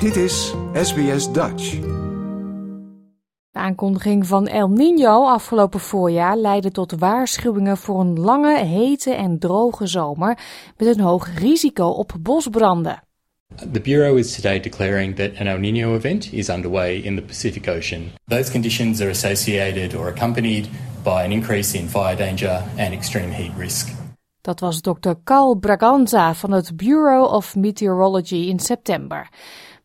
Dit is SBS Dutch. De aankondiging van El Niño afgelopen voorjaar leidde tot waarschuwingen voor een lange, hete en droge zomer met een hoog risico op bosbranden. The Bureau is today declaring that an El Nino event is underway in the Pacific Ocean. Those conditions are associated or accompanied by an increase in fire danger and extreme heat risk. Dat was Dr. Carl Braganza van het Bureau of Meteorology in september.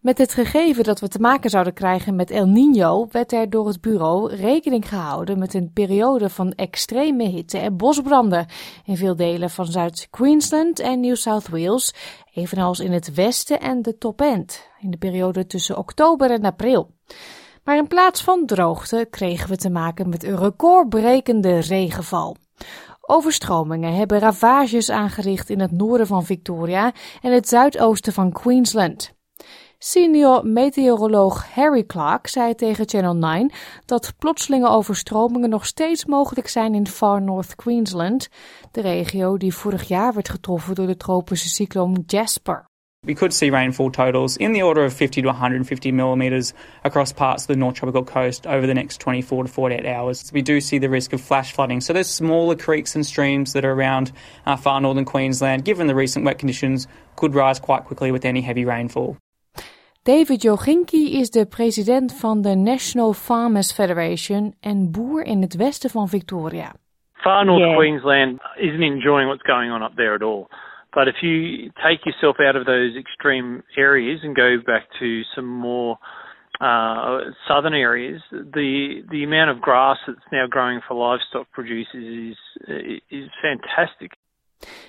Met het gegeven dat we te maken zouden krijgen met El Niño werd er door het bureau rekening gehouden met een periode van extreme hitte en bosbranden in veel delen van Zuid-Queensland en New South Wales, evenals in het westen en de top end, in de periode tussen oktober en april. Maar in plaats van droogte kregen we te maken met een recordbrekende regenval. Overstromingen hebben ravages aangericht in het noorden van Victoria en het zuidoosten van Queensland. Senior meteoroloog Harry Clark zei tegen Channel 9 dat plotselinge overstromingen nog steeds mogelijk zijn in Far North Queensland, de regio die vorig jaar werd getroffen door de tropische cycloon Jasper. We could see rainfall totals in the order of 50 to 150 millimetres across parts of the North Tropical Coast over the next 24 to 48 hours. We do see the risk of flash flooding. So there's smaller creeks and streams that are around uh, far northern Queensland, given the recent wet conditions, could rise quite quickly with any heavy rainfall. David Joginki is de president van de National Farmers Federation en boer in het westen van Victoria. Far North Yeah. Queensland isn't enjoying what's going on up there at all. But if you take yourself out of those extreme areas and go back to some more uh, southern areas, the the amount of grass that's now growing for livestock producers is is fantastic.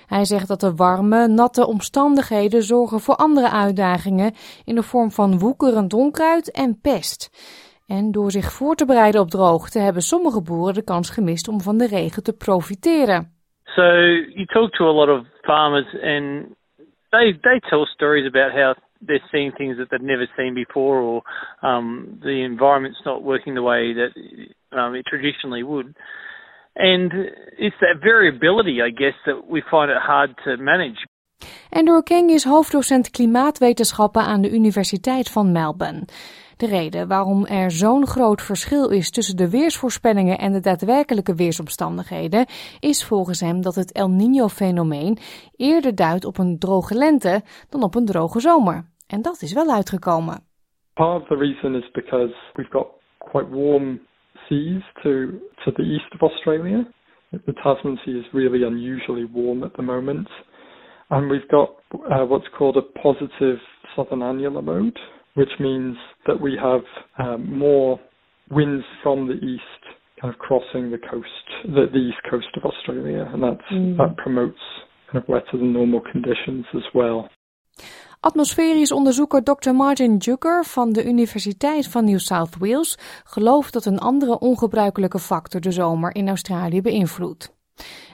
Hij zegt dat de warme, natte omstandigheden zorgen voor andere uitdagingen in de vorm van woekerend onkruid en pest. En door zich voor te bereiden op droogte hebben sommige boeren de kans gemist om van de regen te profiteren. So you talk to a lot of farmers, and they they tell stories about how they're seeing things that they've never seen before, or um, the environment's not working the way that um, it traditionally would. And it's that variability, I guess, that we find it hard to manage. Andrew King is hoofddocent klimaatwetenschappen aan de Universiteit van Melbourne. De reden waarom er zo'n groot verschil is tussen de weersvoorspellingen en de daadwerkelijke weersomstandigheden is volgens hem dat het El Niño-fenomeen eerder duidt op een droge lente dan op een droge zomer. En dat is wel uitgekomen. Part of the reason is because we've got quite warm seas to to the east of Australia. The Tasman Sea is really unusually warm at the moment. And we've got uh, what's called a positive southern annular mode, which means that we have um, more winds from the east kind of crossing the coast, the, the east coast of Australia. And that's, that promotes kind of wetter than normal conditions as well. Atmosferisch onderzoeker Dr. Martin Jucker van de Universiteit van New South Wales gelooft dat een andere ongebruikelijke factor de zomer in Australië beïnvloedt.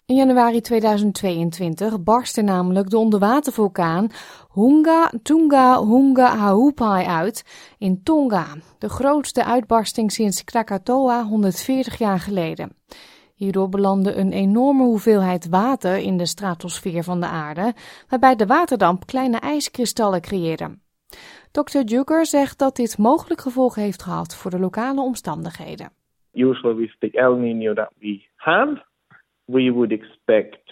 In januari 2022 barstte namelijk de onderwatervulkaan Hunga Tunga Hunga Haupai uit in Tonga, de grootste uitbarsting sinds Krakatoa 140 jaar geleden. Hierdoor belandde een enorme hoeveelheid water in de stratosfeer van de aarde, waarbij de waterdamp kleine ijskristallen creëerde. Dr. Jucker zegt dat dit mogelijk gevolgen heeft gehad voor de lokale omstandigheden. usually with the El Nino that we have, we would expect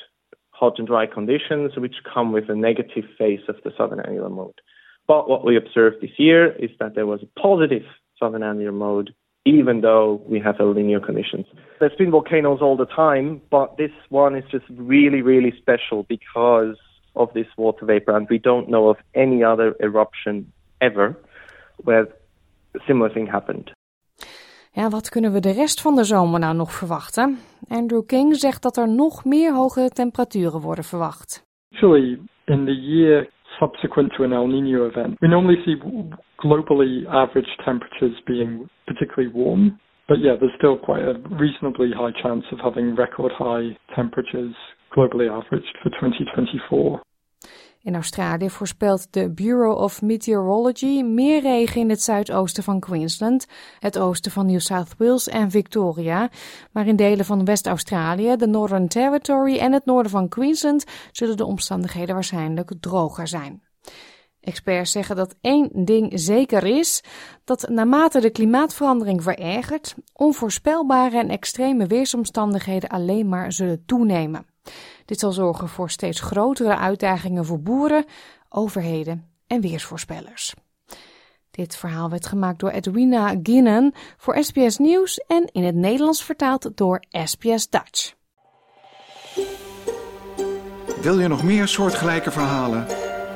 hot and dry conditions which come with a negative phase of the southern annular mode. But what we observed this year is that there was a positive southern annular mode, even though we have El Nino conditions. There's been volcanoes all the time, but this one is just really, really special because of this water vapor, and we don't know of any other eruption ever where a similar thing happened. Ja, wat kunnen we de rest van de zomer nou nog verwachten? Andrew King zegt dat er nog meer hoge temperaturen worden verwacht. Actually, in the year subsequent to an El Nino event, we normally see w- globally average temperatures being particularly warm. But yeah, there's still quite a reasonably high chance of having record high temperatures globally averaged for 2024. In Australië voorspelt de Bureau of Meteorology meer regen in het zuidoosten van Queensland, het oosten van New South Wales en Victoria. Maar in delen van West-Australië, de Northern Territory en het noorden van Queensland zullen de omstandigheden waarschijnlijk droger zijn. Experts zeggen dat één ding zeker is: dat naarmate de klimaatverandering verergert, onvoorspelbare en extreme weersomstandigheden alleen maar zullen toenemen. Dit zal zorgen voor steeds grotere uitdagingen voor boeren, overheden en weersvoorspellers. Dit verhaal werd gemaakt door Edwina Ginnen voor SBS Nieuws en in het Nederlands vertaald door SBS Dutch. Wil je nog meer soortgelijke verhalen?